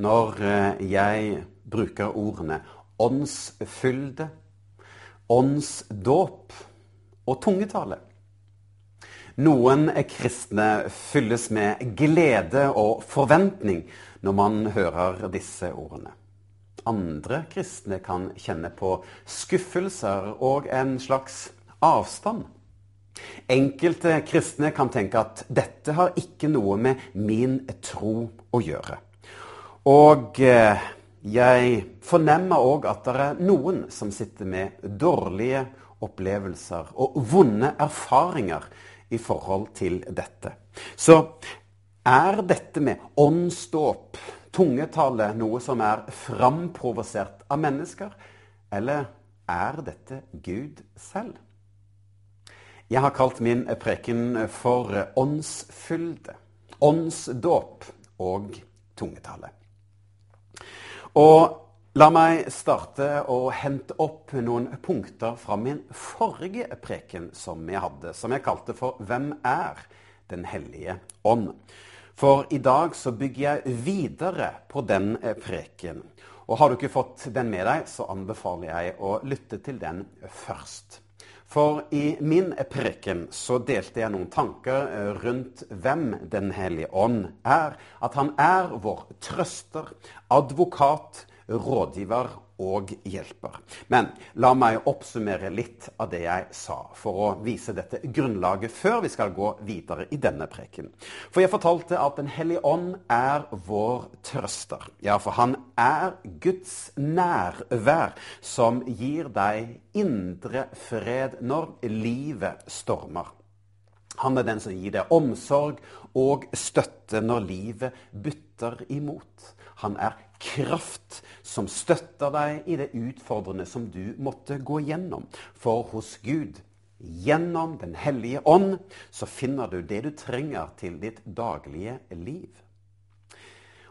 når eh, jeg bruker ordene åndsfylde, åndsdåp og tungetale. Noen kristne fylles med glede og forventning når man hører disse ordene. Andre kristne kan kjenne på skuffelser og en slags avstand. Enkelte kristne kan tenke at dette har ikke noe med min tro å gjøre. Og eh, jeg fornemmer òg at det er noen som sitter med dårlige opplevelser og vonde erfaringer i forhold til dette. Så er dette med åndsdåp, tungetale, noe som er framprovosert av mennesker, eller er dette Gud selv? Jeg har kalt min preken for åndsfylde, åndsdåp og tungetale. Og la meg starte å hente opp noen punkter fra min forrige preken som jeg hadde, som jeg kalte for 'Hvem er Den hellige ånd?' For i dag så bygger jeg videre på den preken. Og har du ikke fått den med deg, så anbefaler jeg å lytte til den først. For i min preken så delte jeg noen tanker rundt hvem Den hellige ånd er. At han er vår trøster, advokat, rådgiver og hjelper. Men la meg oppsummere litt av det jeg sa, for å vise dette grunnlaget før vi skal gå videre i denne preken. For jeg fortalte at Den hellige ånd er vår trøster. Ja, for han er Guds nærvær som gir deg indre fred når livet stormer. Han er den som gir deg omsorg og støtte når livet butter imot. Han er kraft som støtter deg i det utfordrende som du måtte gå gjennom. For hos Gud, gjennom Den hellige ånd, så finner du det du trenger til ditt daglige liv.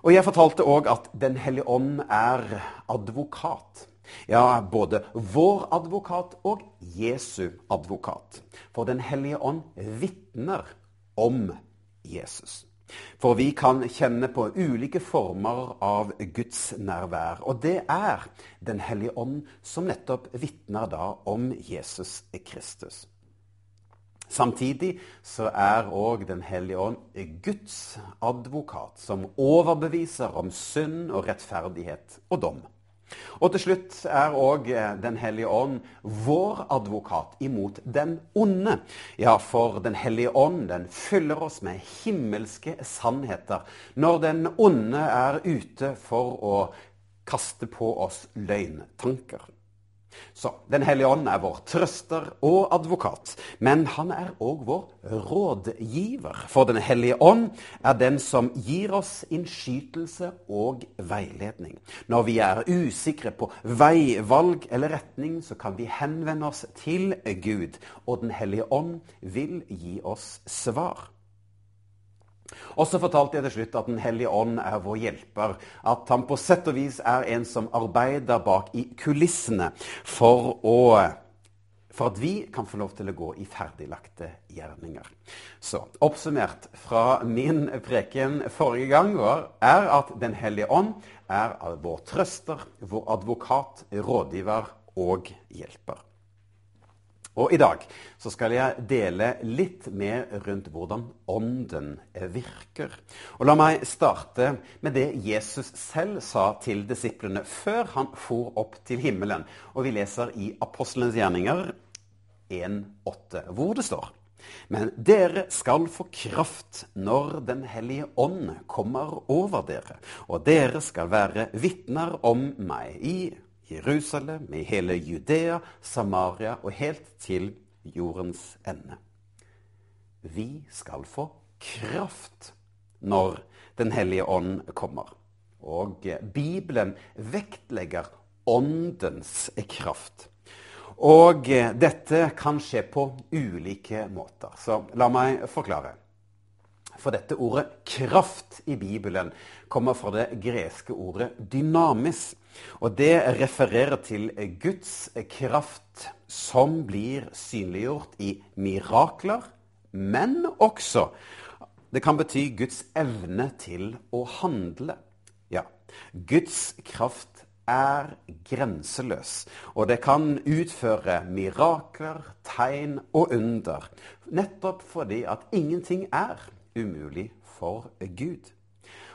Og Jeg fortalte òg at Den hellige ånd er advokat. Ja, både vår advokat og Jesu advokat. For Den hellige ånd vitner om Jesus. For vi kan kjenne på ulike former av Guds nærvær. Og det er Den hellige ånd som nettopp vitner da om Jesus Kristus. Samtidig så er òg Den hellige ånd Guds advokat, som overbeviser om synd og rettferdighet og dom. Og til slutt er òg Den hellige ånd vår advokat imot den onde. Ja, for Den hellige ånd den fyller oss med himmelske sannheter når den onde er ute for å kaste på oss løgntanker. Så Den hellige ånd er vår trøster og advokat, men han er òg vår rådgiver. For Den hellige ånd er den som gir oss innskytelse og veiledning. Når vi er usikre på veivalg eller retning, så kan vi henvende oss til Gud, og Den hellige ånd vil gi oss svar. Og så fortalte jeg til slutt at Den hellige ånd er vår hjelper. At han på sett og vis er en som arbeider bak i kulissene for, å, for at vi kan få lov til å gå i ferdiglagte gjerninger. Så oppsummert fra min preken forrige gang var, er at Den hellige ånd er vår trøster, vår advokat, rådgiver og hjelper. Og i dag så skal jeg dele litt mer rundt hvordan Ånden virker. Og La meg starte med det Jesus selv sa til disiplene før han for opp til himmelen. Og Vi leser i Apostelens gjerninger 1,8, hvor det står men dere skal få kraft når Den hellige ånd kommer over dere, og dere skal være vitner om meg i Jerusalem, i hele Judea, Samaria og helt til jordens ende. Vi skal få kraft når Den hellige ånd kommer. Og Bibelen vektlegger åndens kraft. Og dette kan skje på ulike måter. Så la meg forklare. For dette ordet 'kraft' i Bibelen kommer fra det greske ordet 'dynamis'. Og det refererer til Guds kraft som blir synliggjort i mirakler, men også Det kan bety Guds evne til å handle. Ja, Guds kraft er grenseløs, og det kan utføre mirakler, tegn og under, nettopp fordi at ingenting er umulig for Gud.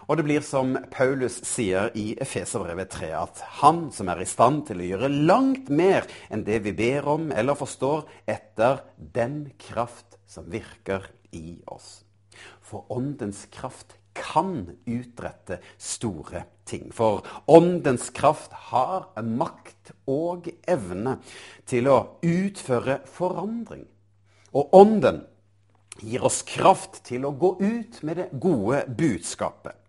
Og det blir som Paulus sier i Efeserbrevet 3, at han som er i stand til å gjøre langt mer enn det vi ber om eller forstår, etter den kraft som virker i oss. For åndens kraft kan utrette store ting. For åndens kraft har makt og evne til å utføre forandring. Og ånden gir oss kraft til å gå ut med det gode budskapet.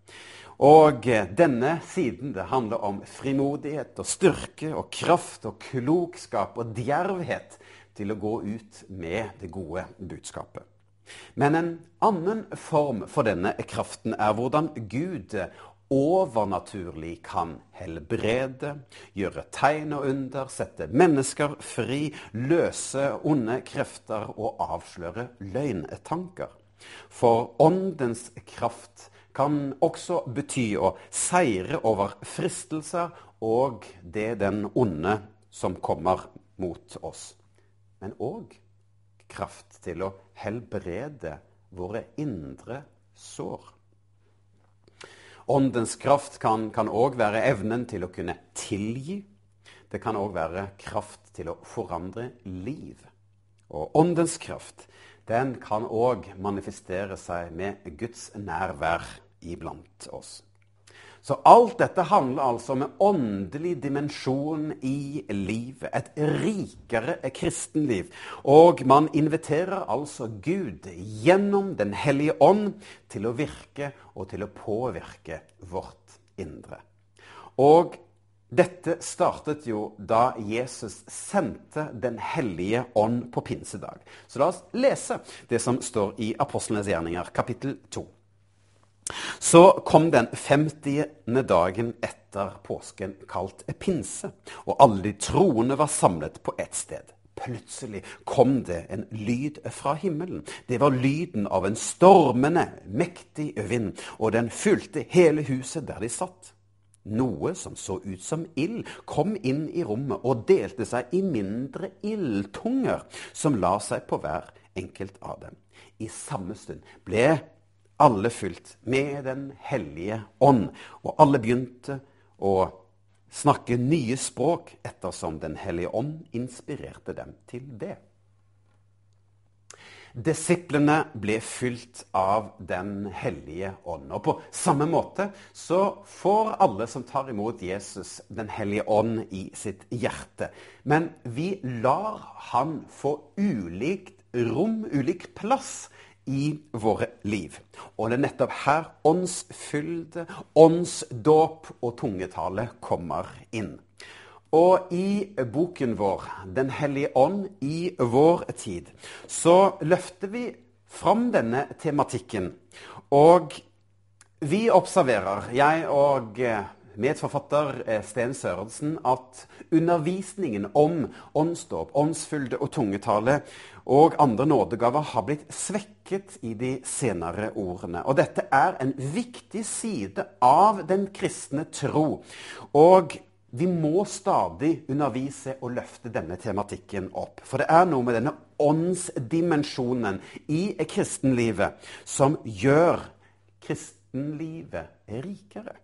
Og denne siden det handler om frimodighet og styrke og kraft og klokskap og djervhet til å gå ut med det gode budskapet. Men en annen form for denne kraften er hvordan Gud overnaturlig kan helbrede, gjøre tegn og under, sette mennesker fri, løse onde krefter og avsløre løgntanker. For åndens kraft kan også bety å seire over fristelser og det den onde som kommer mot oss. Men òg kraft til å helbrede våre indre sår. Åndens kraft kan òg være evnen til å kunne tilgi. Det kan òg være kraft til å forandre liv. Og åndens kraft den kan òg manifestere seg med Guds nærvær iblant oss. Så alt dette handler altså om en åndelig dimensjon i livet. Et rikere kristenliv. Og man inviterer altså Gud gjennom Den hellige ånd til å virke og til å påvirke vårt indre. Og dette startet jo da Jesus sendte Den hellige ånd på pinsedag. Så la oss lese det som står i Apostlenes gjerninger, kapittel 2. Så kom den 50. dagen etter påsken, kalt pinse, og alle de troende var samlet på ett sted. Plutselig kom det en lyd fra himmelen. Det var lyden av en stormende, mektig vind, og den fylte hele huset der de satt. Noe som så ut som ild, kom inn i rommet og delte seg i mindre ildtunger, som la seg på hver enkelt av dem. I samme stund ble alle fylt med Den hellige ånd. Og alle begynte å snakke nye språk ettersom Den hellige ånd inspirerte dem til det. Disiplene ble fylt av Den hellige ånd. Og på samme måte så får alle som tar imot Jesus, Den hellige ånd i sitt hjerte. Men vi lar han få ulikt rom, ulik plass i våre liv. Og det er nettopp her åndsfylde, åndsdåp og tungetale kommer inn. Og i boken vår, 'Den hellige ånd i vår tid', så løfter vi fram denne tematikken. Og vi observerer, jeg og medforfatter Sten Sørensen at undervisningen om åndsdåp, åndsfylde og tungetale og andre nådegaver har blitt svekket i de senere ordene. Og dette er en viktig side av den kristne tro. Og vi må stadig undervise og løfte denne tematikken opp. For det er noe med denne åndsdimensjonen i kristenlivet som gjør kristenlivet rikere.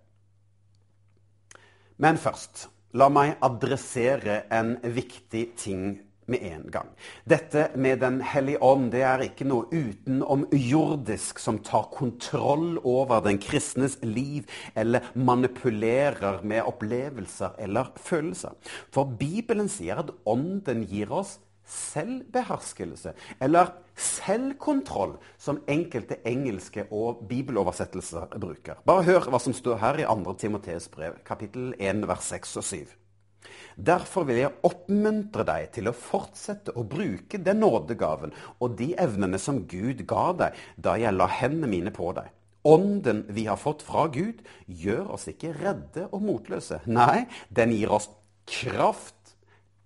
Men først, la meg adressere en viktig ting med en gang. Dette med Den hellige ånd det er ikke noe utenomjordisk som tar kontroll over den kristnes liv eller manipulerer med opplevelser eller følelser. For Bibelen sier at ånden gir oss selvbeherskelse, eller selvkontroll, som enkelte engelske og bibeloversettelser bruker. Bare hør hva som står her i 2. Timoteus brev, kapittel 1, vers 6 og 7. Derfor vil jeg oppmuntre deg til å fortsette å bruke den nådegaven og de evnene som Gud ga deg da jeg la hendene mine på deg. Ånden vi har fått fra Gud, gjør oss ikke redde og motløse. Nei, den gir oss kraft,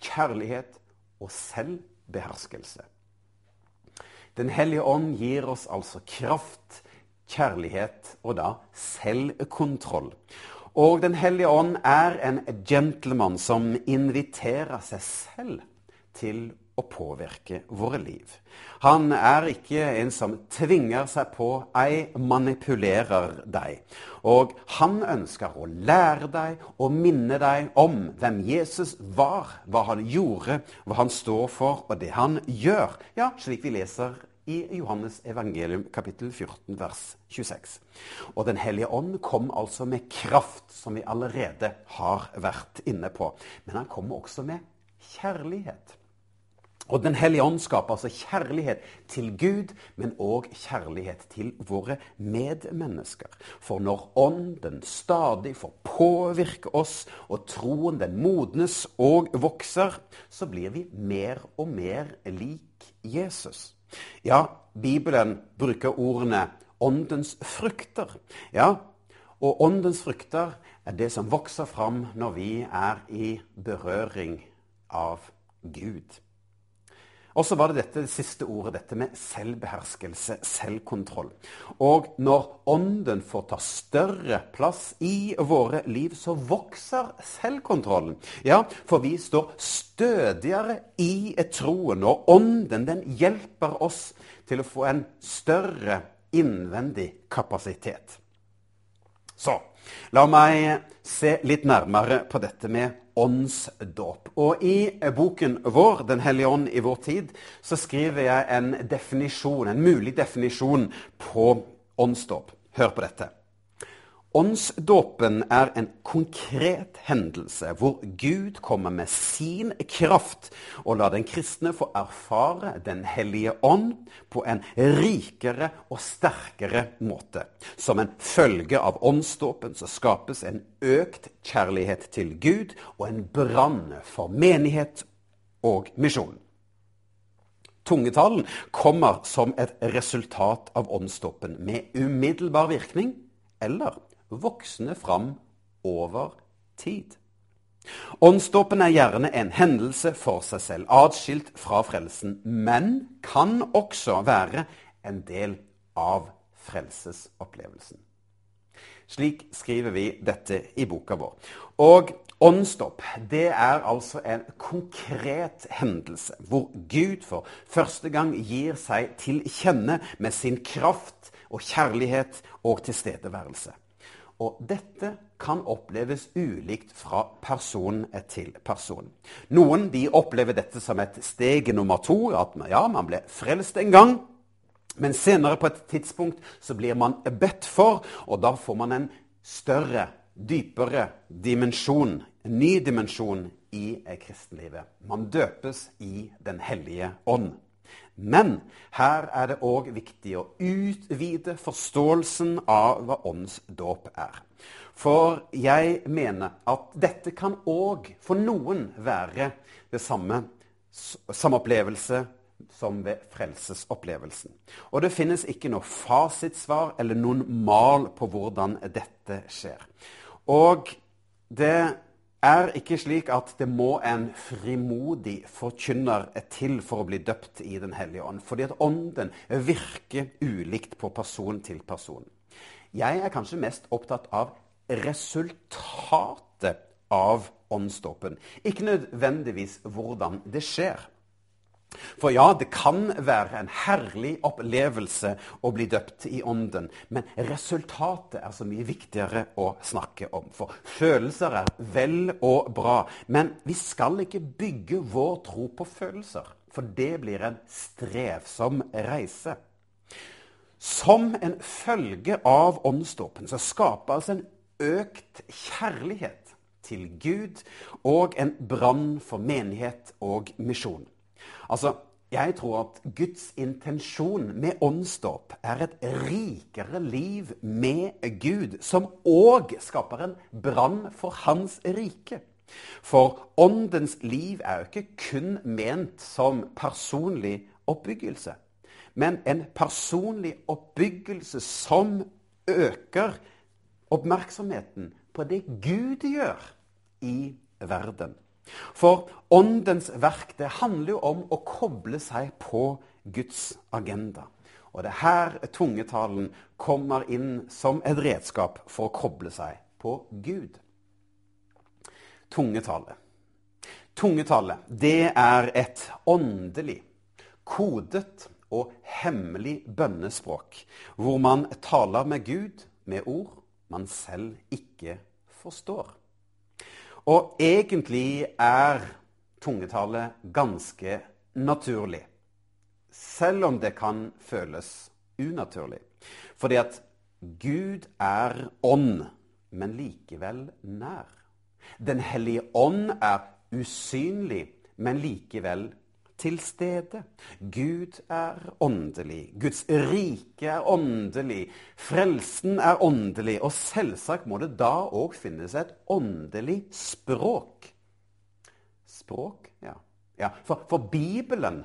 kjærlighet og selvbeherskelse. Den hellige ånd gir oss altså kraft, kjærlighet og da selvkontroll. Og Den hellige ånd er en gentleman som inviterer seg selv til å påvirke våre liv. Han er ikke en som tvinger seg på, ei manipulerer deg. Og han ønsker å lære deg og minne deg om hvem Jesus var, hva han gjorde, hva han står for, og det han gjør. Ja, slik vi leser i Johannes evangelium kapittel 14 vers 26. Og Den hellige ånd kom altså med kraft, som vi allerede har vært inne på. Men han kom også med kjærlighet. Og Den hellige ånd skaper altså kjærlighet til Gud, men òg kjærlighet til våre medmennesker. For når Ånden stadig får påvirke oss, og troen den modnes og vokser, så blir vi mer og mer lik Jesus. Ja, Bibelen bruker ordene 'åndens frukter'. Ja, og åndens frukter er det som vokser fram når vi er i berøring av Gud. Og så var det dette det siste ordet, dette med selvbeherskelse, selvkontroll. Og når Ånden får ta større plass i våre liv, så vokser selvkontrollen. Ja, for vi står stødigere i troen, og Ånden den hjelper oss til å få en større innvendig kapasitet. Så la meg se litt nærmere på dette med åndsdåp. Og i boken vår, 'Den hellige ånd i vår tid', så skriver jeg en definisjon, en mulig definisjon på åndsdåp. Hør på dette. Åndsdåpen er en konkret hendelse hvor Gud kommer med sin kraft og lar den kristne få erfare Den hellige ånd på en rikere og sterkere måte. Som en følge av åndsdåpen så skapes en økt kjærlighet til Gud og en brann for menighet og misjon. Tungetalen kommer som et resultat av åndsdåpen med umiddelbar virkning eller voksne fram over tid. Åndsdåpen er gjerne en hendelse for seg selv, atskilt fra frelsen, men kan også være en del av frelsesopplevelsen. Slik skriver vi dette i boka vår. Og åndsdåp er altså en konkret hendelse hvor Gud for første gang gir seg til kjenne med sin kraft og kjærlighet og tilstedeværelse. Og dette kan oppleves ulikt fra person til person. Noen de opplever dette som et steg nummer to, at ja, man ble frelst en gang. Men senere på et tidspunkt så blir man bedt for, og da får man en større, dypere dimensjon, en ny dimensjon i kristenlivet. Man døpes i Den hellige ånd. Men her er det òg viktig å utvide forståelsen av hva åndsdåp er. For jeg mener at dette kan òg for noen være det samme, samme opplevelse som ved frelsesopplevelsen. Og det finnes ikke noe fasitsvar eller noen mal på hvordan dette skjer. Og det er ikke slik at det må en frimodig forkynner til for å bli døpt i Den hellige ånd. Fordi at ånden virker ulikt på person til person. Jeg er kanskje mest opptatt av resultatet av åndsdåpen, ikke nødvendigvis hvordan det skjer. For ja, det kan være en herlig opplevelse å bli døpt i ånden, men resultatet er så mye viktigere å snakke om. For følelser er vel og bra, men vi skal ikke bygge vår tro på følelser. For det blir en strevsom reise. Som en følge av åndsdåpen så skapes en økt kjærlighet til Gud og en brann for menighet og misjon. Altså, jeg tror at Guds intensjon med åndsdåp er et rikere liv med Gud, som òg skaper en brann for Hans rike. For åndens liv er jo ikke kun ment som personlig oppbyggelse, men en personlig oppbyggelse som øker oppmerksomheten på det Gud gjør i verden. For åndens verk det handler jo om å koble seg på Guds agenda. Og det er her tungetalen kommer inn som et redskap for å koble seg på Gud. Tungetale. Tungetale det er et åndelig, kodet og hemmelig bønnespråk, hvor man taler med Gud med ord man selv ikke forstår. Og egentlig er tungetale ganske naturlig. Selv om det kan føles unaturlig. Fordi at Gud er ånd, men likevel nær. Den hellige ånd er usynlig, men likevel til stede. Gud er åndelig. Guds rike er åndelig. Frelsen er åndelig. Og selvsagt må det da òg finnes et åndelig språk. Språk, ja. ja for, for Bibelen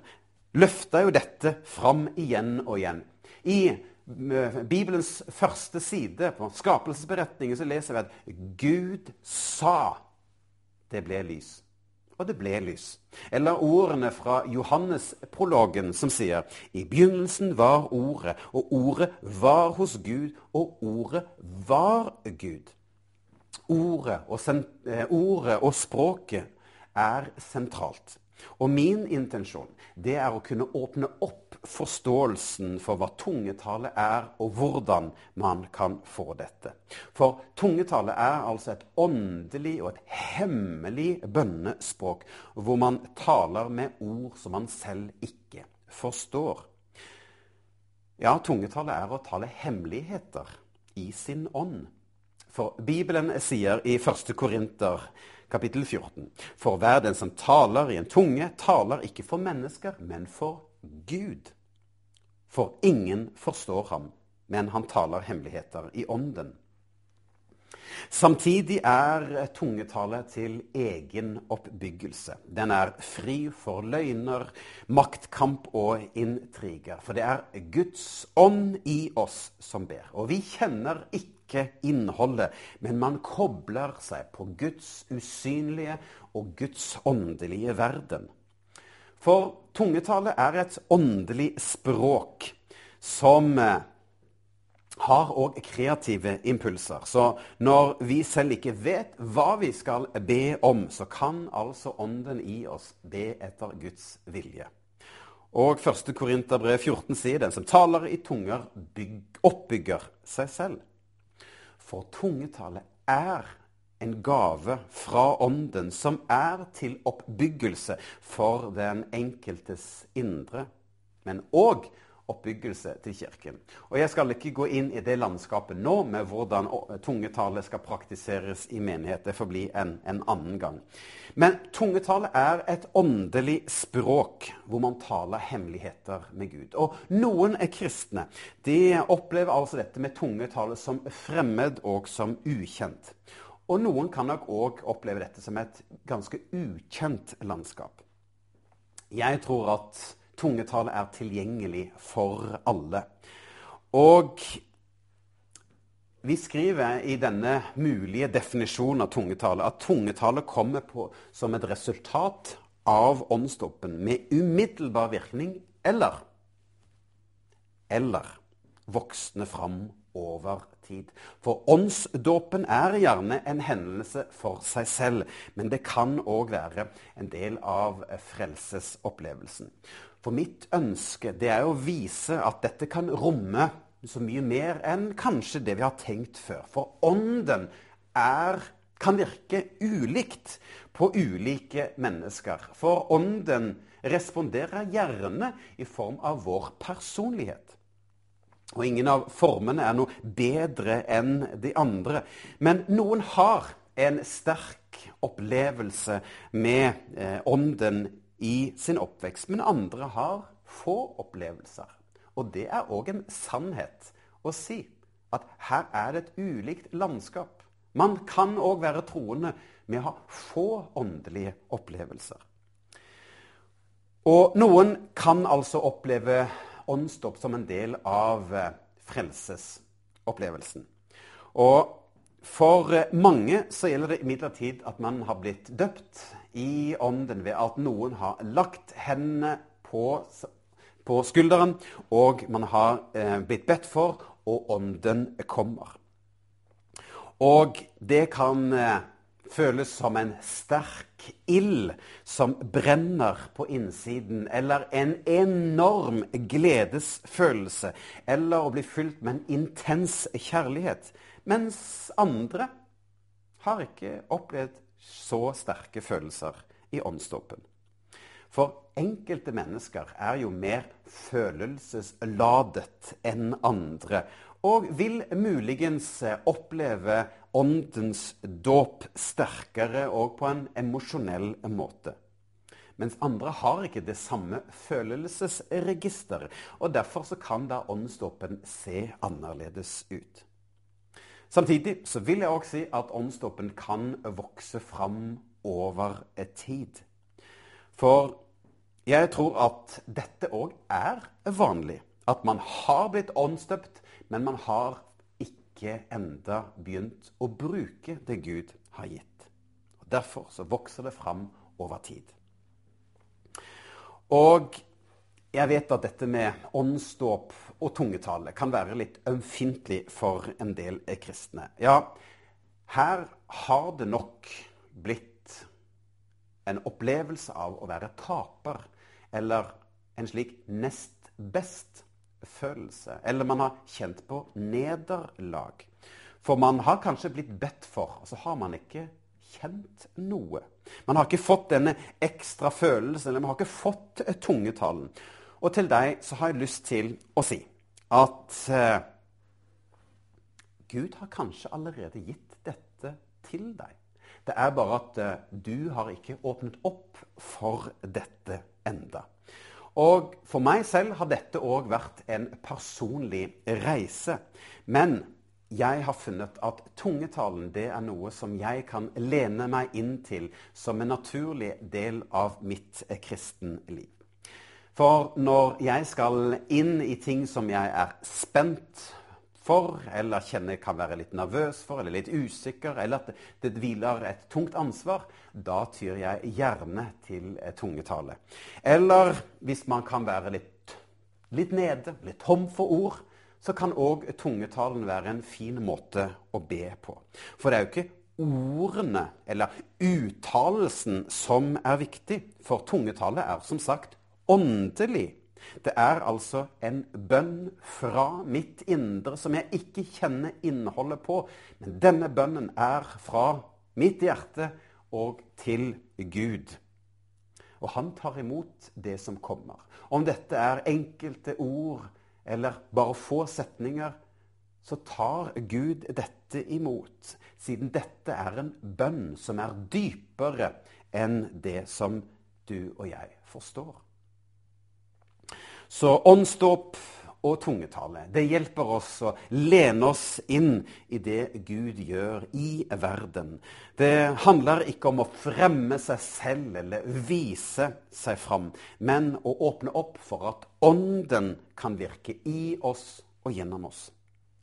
løfter jo dette fram igjen og igjen. I Bibelens første side, på skapelsesberetningen, så leser vi at Gud sa det ble lys og det ble lys. Eller ordene fra Johannes-prologen som sier I begynnelsen var Ordet, og Ordet var hos Gud, og Ordet var Gud. Ordet og, eh, ordet og språket er sentralt. Og min intensjon det er å kunne åpne opp forståelsen for hva tungetale er, og hvordan man kan få dette. For tungetale er altså et åndelig og et hemmelig bønnespråk, hvor man taler med ord som man selv ikke forstår. Ja, tungetale er å tale hemmeligheter i sin ånd. For Bibelen sier i 1. Korinter kapittel 14. For hver den som taler i en tunge, taler ikke for mennesker, men for Gud. For ingen forstår ham, men han taler hemmeligheter i ånden. Samtidig er tungetale til egen oppbyggelse. Den er fri for løgner, maktkamp og intriger. For det er Guds ånd i oss som ber. Og vi kjenner ikke ikke innholdet, men man kobler seg på Guds usynlige og Guds åndelige verden. For tungetale er et åndelig språk som eh, har òg kreative impulser. Så når vi selv ikke vet hva vi skal be om, så kan altså Ånden i oss be etter Guds vilje. Og 1. Korinterbrev 14 sier den som taler i tunger, bygg, oppbygger seg selv. For tungetale er en gave fra Ånden som er til oppbyggelse for den enkeltes indre, men òg oppbyggelse til Kirken. Og Jeg skal ikke gå inn i det landskapet nå med hvordan tungetale skal praktiseres i menighet. Det får bli en, en annen gang. Men tungetale er et åndelig språk hvor man taler hemmeligheter med Gud. Og noen er kristne. De opplever altså dette med tungetale som fremmed og som ukjent. Og noen kan nok òg oppleve dette som et ganske ukjent landskap. Jeg tror at tungetale er tilgjengelig for alle. Og vi skriver i denne mulige definisjonen av tungetale at tungetale kommer på som et resultat av åndsdåpen med umiddelbar virkning eller eller voksne fram over tid. For åndsdåpen er gjerne en hendelse for seg selv, men det kan òg være en del av frelsesopplevelsen. For mitt ønske det er å vise at dette kan romme så mye mer enn kanskje det vi har tenkt før. For ånden er, kan virke ulikt på ulike mennesker. For ånden responderer gjerne i form av vår personlighet. Og ingen av formene er noe bedre enn de andre. Men noen har en sterk opplevelse med eh, ånden i sin oppvekst, men andre har få opplevelser. Og det er òg en sannhet å si at her er det et ulikt landskap. Man kan òg være troende med å ha få åndelige opplevelser. Og noen kan altså oppleve åndsdåp som en del av eh, frelsesopplevelsen. Og for eh, mange så gjelder det imidlertid at man har blitt døpt i ånden ved at noen har lagt hendene på, på skulderen, og man har eh, blitt bedt for, og ånden kommer. Og det kan eh, føles som en sterk ild som brenner på innsiden, eller en enorm gledesfølelse, eller å bli fylt med en intens kjærlighet. Mens andre har ikke opplevd så sterke følelser i åndsdåpen. For enkelte mennesker er jo mer følelsesladet enn andre, og vil muligens oppleve åndens dåp sterkere og på en emosjonell måte. Mens andre har ikke det samme følelsesregister, og derfor kan da åndsdåpen se annerledes ut. Samtidig så vil jeg òg si at åndsdåpen kan vokse fram over tid. For jeg tror at dette òg er vanlig. At man har blitt åndsdøpt, men man har ikke enda begynt å bruke det Gud har gitt. Og derfor så vokser det fram over tid. Og jeg vet at dette med åndsdåp og tungetale kan være litt ømfintlig for en del kristne. Ja, her har det nok blitt en opplevelse av å være taper, eller en slik nest best-følelse. Eller man har kjent på nederlag. For man har kanskje blitt bedt for, og så har man ikke kjent noe. Man har ikke fått denne ekstra følelsen, eller man har ikke fått tungetalen. Og til deg så har jeg lyst til å si at eh, Gud har kanskje allerede gitt dette til deg. Det er bare at eh, du har ikke åpnet opp for dette enda. Og for meg selv har dette òg vært en personlig reise. Men jeg har funnet at tungetalen det er noe som jeg kan lene meg inn til som en naturlig del av mitt eh, kristenliv. For når jeg skal inn i ting som jeg er spent for, eller kjenner kan være litt nervøs for, eller litt usikker, eller at det hviler et tungt ansvar, da tyr jeg gjerne til tungetale. Eller hvis man kan være litt, litt nede, litt tom for ord, så kan òg tungetalen være en fin måte å be på. For det er jo ikke ordene eller uttalelsen som er viktig, for tungetale er som sagt åndelig. Det er altså en bønn fra mitt indre som jeg ikke kjenner innholdet på. Men denne bønnen er fra mitt hjerte og til Gud. Og han tar imot det som kommer. Om dette er enkelte ord eller bare få setninger, så tar Gud dette imot. Siden dette er en bønn som er dypere enn det som du og jeg forstår. Så åndsdåp og tungetale det hjelper oss å lene oss inn i det Gud gjør i verden. Det handler ikke om å fremme seg selv eller vise seg fram, men å åpne opp for at Ånden kan virke i oss og gjennom oss.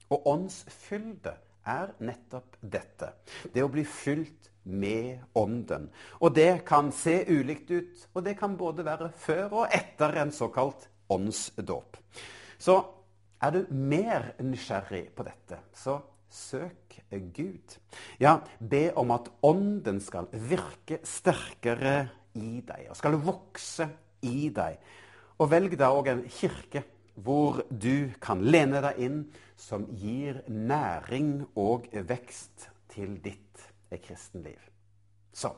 Og åndsfylde er nettopp dette. Det å bli fylt med Ånden. Og det kan se ulikt ut, og det kan både være før og etter en såkalt åndsdåp. Så er du mer nysgjerrig på dette, så søk Gud. Ja, be om at Ånden skal virke sterkere i deg, og skal vokse i deg. Og velg da òg en kirke hvor du kan lene deg inn, som gir næring og vekst til ditt kristenliv. Så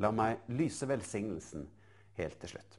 la meg lyse velsignelsen helt til slutt.